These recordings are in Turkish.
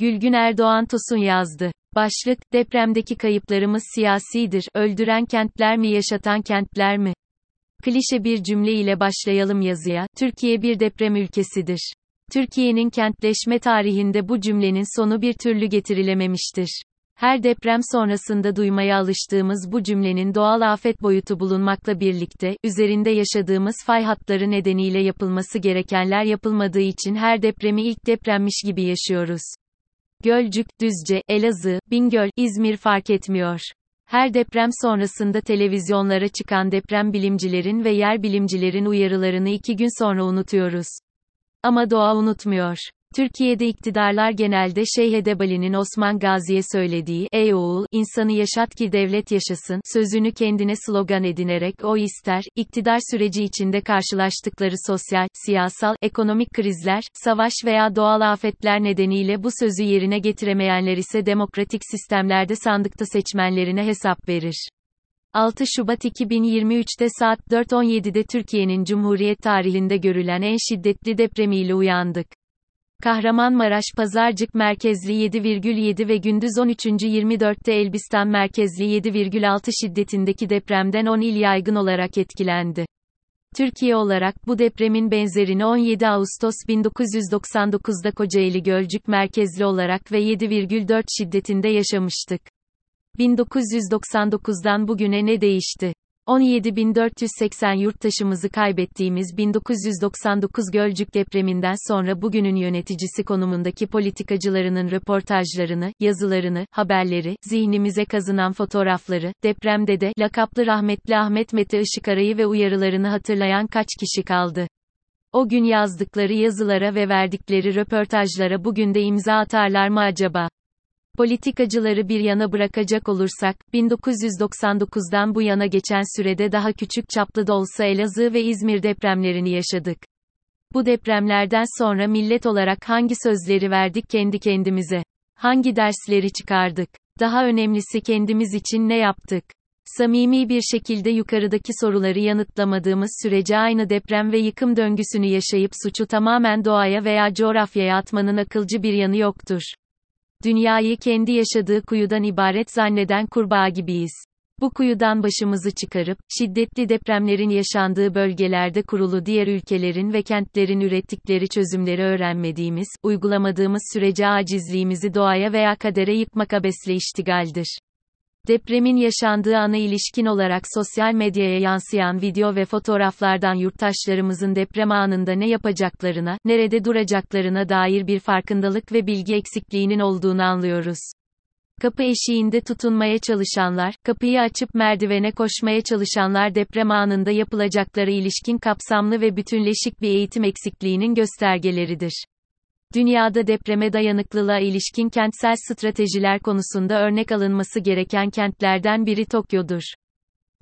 Gülgün Erdoğan Tosun yazdı. Başlık, depremdeki kayıplarımız siyasidir, öldüren kentler mi yaşatan kentler mi? Klişe bir cümle ile başlayalım yazıya, Türkiye bir deprem ülkesidir. Türkiye'nin kentleşme tarihinde bu cümlenin sonu bir türlü getirilememiştir. Her deprem sonrasında duymaya alıştığımız bu cümlenin doğal afet boyutu bulunmakla birlikte, üzerinde yaşadığımız fay hatları nedeniyle yapılması gerekenler yapılmadığı için her depremi ilk depremmiş gibi yaşıyoruz. Gölcük, Düzce, Elazığ, Bingöl, İzmir fark etmiyor. Her deprem sonrasında televizyonlara çıkan deprem bilimcilerin ve yer bilimcilerin uyarılarını iki gün sonra unutuyoruz. Ama doğa unutmuyor. Türkiye'de iktidarlar genelde Şeyh Edebali'nin Osman Gazi'ye söylediği, ey oğul, insanı yaşat ki devlet yaşasın, sözünü kendine slogan edinerek o ister, iktidar süreci içinde karşılaştıkları sosyal, siyasal, ekonomik krizler, savaş veya doğal afetler nedeniyle bu sözü yerine getiremeyenler ise demokratik sistemlerde sandıkta seçmenlerine hesap verir. 6 Şubat 2023'te saat 4.17'de Türkiye'nin Cumhuriyet tarihinde görülen en şiddetli depremiyle uyandık. Kahramanmaraş Pazarcık merkezli 7,7 ve gündüz 13.24'te Elbistan merkezli 7,6 şiddetindeki depremden 10 il yaygın olarak etkilendi. Türkiye olarak bu depremin benzerini 17 Ağustos 1999'da Kocaeli Gölcük merkezli olarak ve 7,4 şiddetinde yaşamıştık. 1999'dan bugüne ne değişti? 17.480 yurttaşımızı kaybettiğimiz 1999 Gölcük depreminden sonra bugünün yöneticisi konumundaki politikacılarının röportajlarını, yazılarını, haberleri, zihnimize kazınan fotoğrafları, depremde de lakaplı rahmetli Ahmet Mete Işıkaray'ı ve uyarılarını hatırlayan kaç kişi kaldı? O gün yazdıkları yazılara ve verdikleri röportajlara bugün de imza atarlar mı acaba? Politikacıları bir yana bırakacak olursak, 1999'dan bu yana geçen sürede daha küçük çaplı da olsa Elazığ ve İzmir depremlerini yaşadık. Bu depremlerden sonra millet olarak hangi sözleri verdik kendi kendimize? Hangi dersleri çıkardık? Daha önemlisi kendimiz için ne yaptık? Samimi bir şekilde yukarıdaki soruları yanıtlamadığımız sürece aynı deprem ve yıkım döngüsünü yaşayıp suçu tamamen doğaya veya coğrafyaya atmanın akılcı bir yanı yoktur. Dünyayı kendi yaşadığı kuyudan ibaret zanneden kurbağa gibiyiz. Bu kuyudan başımızı çıkarıp, şiddetli depremlerin yaşandığı bölgelerde kurulu diğer ülkelerin ve kentlerin ürettikleri çözümleri öğrenmediğimiz, uygulamadığımız sürece acizliğimizi doğaya veya kadere yıkmak abesle iştigaldir. Depremin yaşandığı ana ilişkin olarak sosyal medyaya yansıyan video ve fotoğraflardan yurttaşlarımızın deprem anında ne yapacaklarına, nerede duracaklarına dair bir farkındalık ve bilgi eksikliğinin olduğunu anlıyoruz. Kapı eşiğinde tutunmaya çalışanlar, kapıyı açıp merdivene koşmaya çalışanlar deprem anında yapılacaklara ilişkin kapsamlı ve bütünleşik bir eğitim eksikliğinin göstergeleridir. Dünyada depreme dayanıklılığa ilişkin kentsel stratejiler konusunda örnek alınması gereken kentlerden biri Tokyo'dur.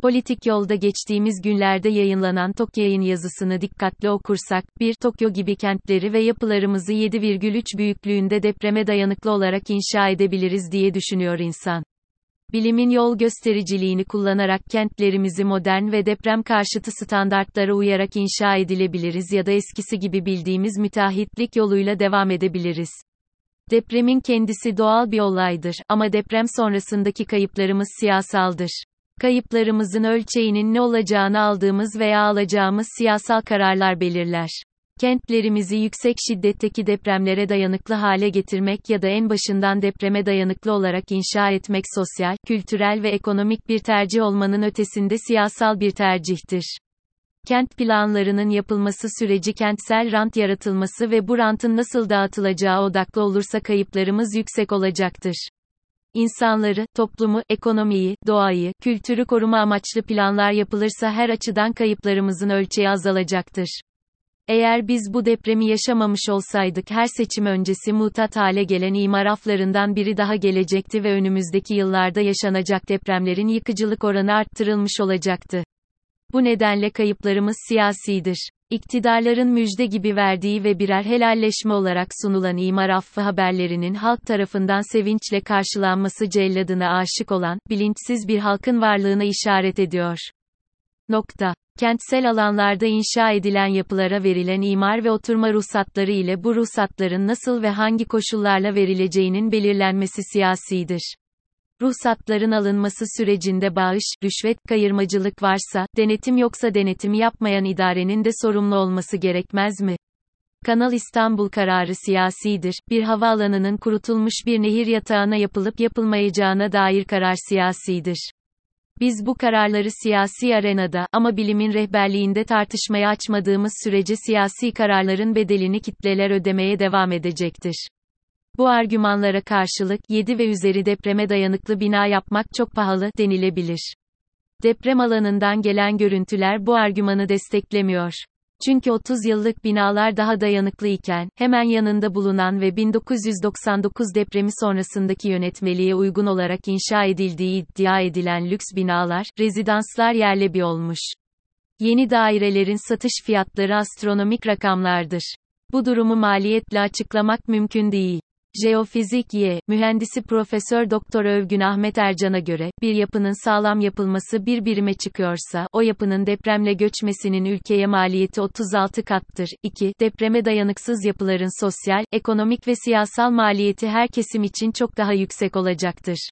Politik yolda geçtiğimiz günlerde yayınlanan Tokyo'nun yazısını dikkatli okursak, bir Tokyo gibi kentleri ve yapılarımızı 7,3 büyüklüğünde depreme dayanıklı olarak inşa edebiliriz diye düşünüyor insan. Bilimin yol göstericiliğini kullanarak kentlerimizi modern ve deprem karşıtı standartlara uyarak inşa edilebiliriz ya da eskisi gibi bildiğimiz müteahhitlik yoluyla devam edebiliriz. Depremin kendisi doğal bir olaydır ama deprem sonrasındaki kayıplarımız siyasaldır. Kayıplarımızın ölçeğinin ne olacağını aldığımız veya alacağımız siyasal kararlar belirler. Kentlerimizi yüksek şiddetteki depremlere dayanıklı hale getirmek ya da en başından depreme dayanıklı olarak inşa etmek sosyal, kültürel ve ekonomik bir tercih olmanın ötesinde siyasal bir tercihtir. Kent planlarının yapılması süreci kentsel rant yaratılması ve bu rantın nasıl dağıtılacağı odaklı olursa kayıplarımız yüksek olacaktır. İnsanları, toplumu, ekonomiyi, doğayı, kültürü koruma amaçlı planlar yapılırsa her açıdan kayıplarımızın ölçeği azalacaktır. Eğer biz bu depremi yaşamamış olsaydık her seçim öncesi mutat hale gelen imar aflarından biri daha gelecekti ve önümüzdeki yıllarda yaşanacak depremlerin yıkıcılık oranı arttırılmış olacaktı. Bu nedenle kayıplarımız siyasidir. İktidarların müjde gibi verdiği ve birer helalleşme olarak sunulan imar affı haberlerinin halk tarafından sevinçle karşılanması celladına aşık olan, bilinçsiz bir halkın varlığına işaret ediyor. Nokta. Kentsel alanlarda inşa edilen yapılara verilen imar ve oturma ruhsatları ile bu ruhsatların nasıl ve hangi koşullarla verileceğinin belirlenmesi siyasidir. Ruhsatların alınması sürecinde bağış, rüşvet, kayırmacılık varsa, denetim yoksa denetim yapmayan idarenin de sorumlu olması gerekmez mi? Kanal İstanbul kararı siyasidir. Bir havaalanının kurutulmuş bir nehir yatağına yapılıp yapılmayacağına dair karar siyasidir. Biz bu kararları siyasi arenada ama bilimin rehberliğinde tartışmaya açmadığımız sürece siyasi kararların bedelini kitleler ödemeye devam edecektir. Bu argümanlara karşılık 7 ve üzeri depreme dayanıklı bina yapmak çok pahalı denilebilir. Deprem alanından gelen görüntüler bu argümanı desteklemiyor. Çünkü 30 yıllık binalar daha dayanıklı iken, hemen yanında bulunan ve 1999 depremi sonrasındaki yönetmeliğe uygun olarak inşa edildiği iddia edilen lüks binalar, rezidanslar yerle bir olmuş. Yeni dairelerin satış fiyatları astronomik rakamlardır. Bu durumu maliyetle açıklamak mümkün değil. Jeofizik Y, mühendisi Profesör Doktor Övgün Ahmet Ercan'a göre, bir yapının sağlam yapılması bir birime çıkıyorsa, o yapının depremle göçmesinin ülkeye maliyeti 36 kattır. 2. Depreme dayanıksız yapıların sosyal, ekonomik ve siyasal maliyeti her kesim için çok daha yüksek olacaktır.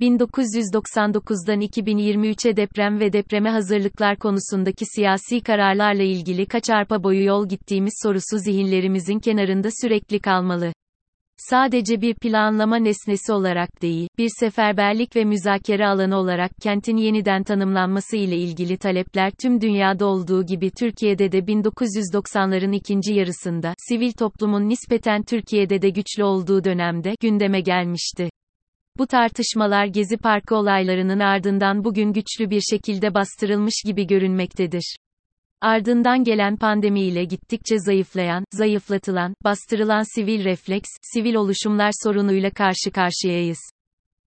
1999'dan 2023'e deprem ve depreme hazırlıklar konusundaki siyasi kararlarla ilgili kaç arpa boyu yol gittiğimiz sorusu zihinlerimizin kenarında sürekli kalmalı. Sadece bir planlama nesnesi olarak değil, bir seferberlik ve müzakere alanı olarak kentin yeniden tanımlanması ile ilgili talepler tüm dünyada olduğu gibi Türkiye'de de 1990'ların ikinci yarısında, sivil toplumun nispeten Türkiye'de de güçlü olduğu dönemde, gündeme gelmişti. Bu tartışmalar Gezi Parkı olaylarının ardından bugün güçlü bir şekilde bastırılmış gibi görünmektedir. Ardından gelen pandemiyle gittikçe zayıflayan, zayıflatılan, bastırılan sivil refleks, sivil oluşumlar sorunuyla karşı karşıyayız.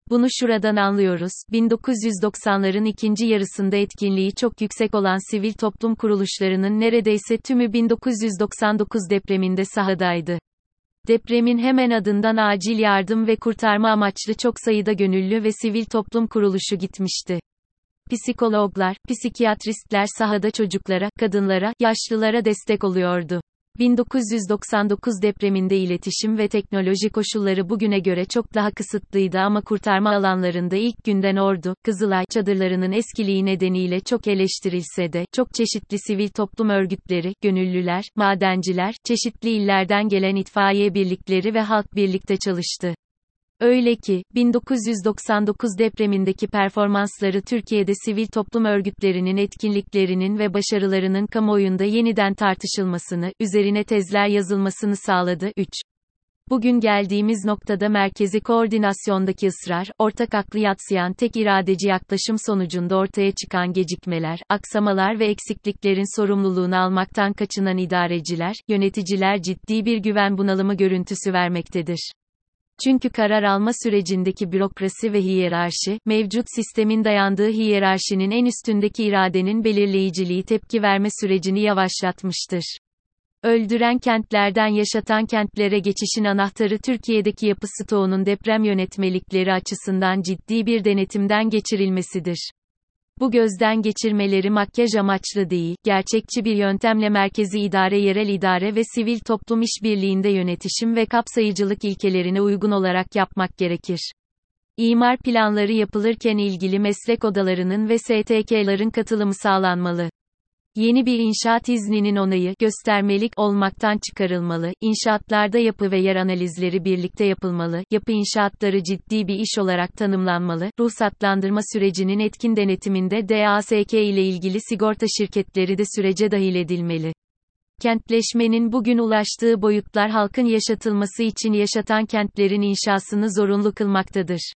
Bunu şuradan anlıyoruz, 1990'ların ikinci yarısında etkinliği çok yüksek olan sivil toplum kuruluşlarının neredeyse tümü 1999 depreminde sahadaydı. Depremin hemen adından acil yardım ve kurtarma amaçlı çok sayıda gönüllü ve sivil toplum kuruluşu gitmişti. Psikologlar, psikiyatristler sahada çocuklara, kadınlara, yaşlılara destek oluyordu. 1999 depreminde iletişim ve teknoloji koşulları bugüne göre çok daha kısıtlıydı ama kurtarma alanlarında ilk günden ordu, Kızılay çadırlarının eskiliği nedeniyle çok eleştirilse de, çok çeşitli sivil toplum örgütleri, gönüllüler, madenciler, çeşitli illerden gelen itfaiye birlikleri ve halk birlikte çalıştı. Öyle ki, 1999 depremindeki performansları Türkiye'de sivil toplum örgütlerinin etkinliklerinin ve başarılarının kamuoyunda yeniden tartışılmasını, üzerine tezler yazılmasını sağladı. 3. Bugün geldiğimiz noktada merkezi koordinasyondaki ısrar, ortak aklı yatsıyan tek iradeci yaklaşım sonucunda ortaya çıkan gecikmeler, aksamalar ve eksikliklerin sorumluluğunu almaktan kaçınan idareciler, yöneticiler ciddi bir güven bunalımı görüntüsü vermektedir. Çünkü karar alma sürecindeki bürokrasi ve hiyerarşi, mevcut sistemin dayandığı hiyerarşinin en üstündeki iradenin belirleyiciliği tepki verme sürecini yavaşlatmıştır. Öldüren kentlerden yaşatan kentlere geçişin anahtarı Türkiye'deki yapı stoğunun deprem yönetmelikleri açısından ciddi bir denetimden geçirilmesidir. Bu gözden geçirmeleri makyaj amaçlı değil, gerçekçi bir yöntemle merkezi idare yerel idare ve sivil toplum işbirliğinde yönetişim ve kapsayıcılık ilkelerine uygun olarak yapmak gerekir. İmar planları yapılırken ilgili meslek odalarının ve STK'ların katılımı sağlanmalı. Yeni bir inşaat izninin onayı, göstermelik olmaktan çıkarılmalı, İnşaatlarda yapı ve yer analizleri birlikte yapılmalı, yapı inşaatları ciddi bir iş olarak tanımlanmalı, ruhsatlandırma sürecinin etkin denetiminde DASK ile ilgili sigorta şirketleri de sürece dahil edilmeli. Kentleşmenin bugün ulaştığı boyutlar halkın yaşatılması için yaşatan kentlerin inşasını zorunlu kılmaktadır.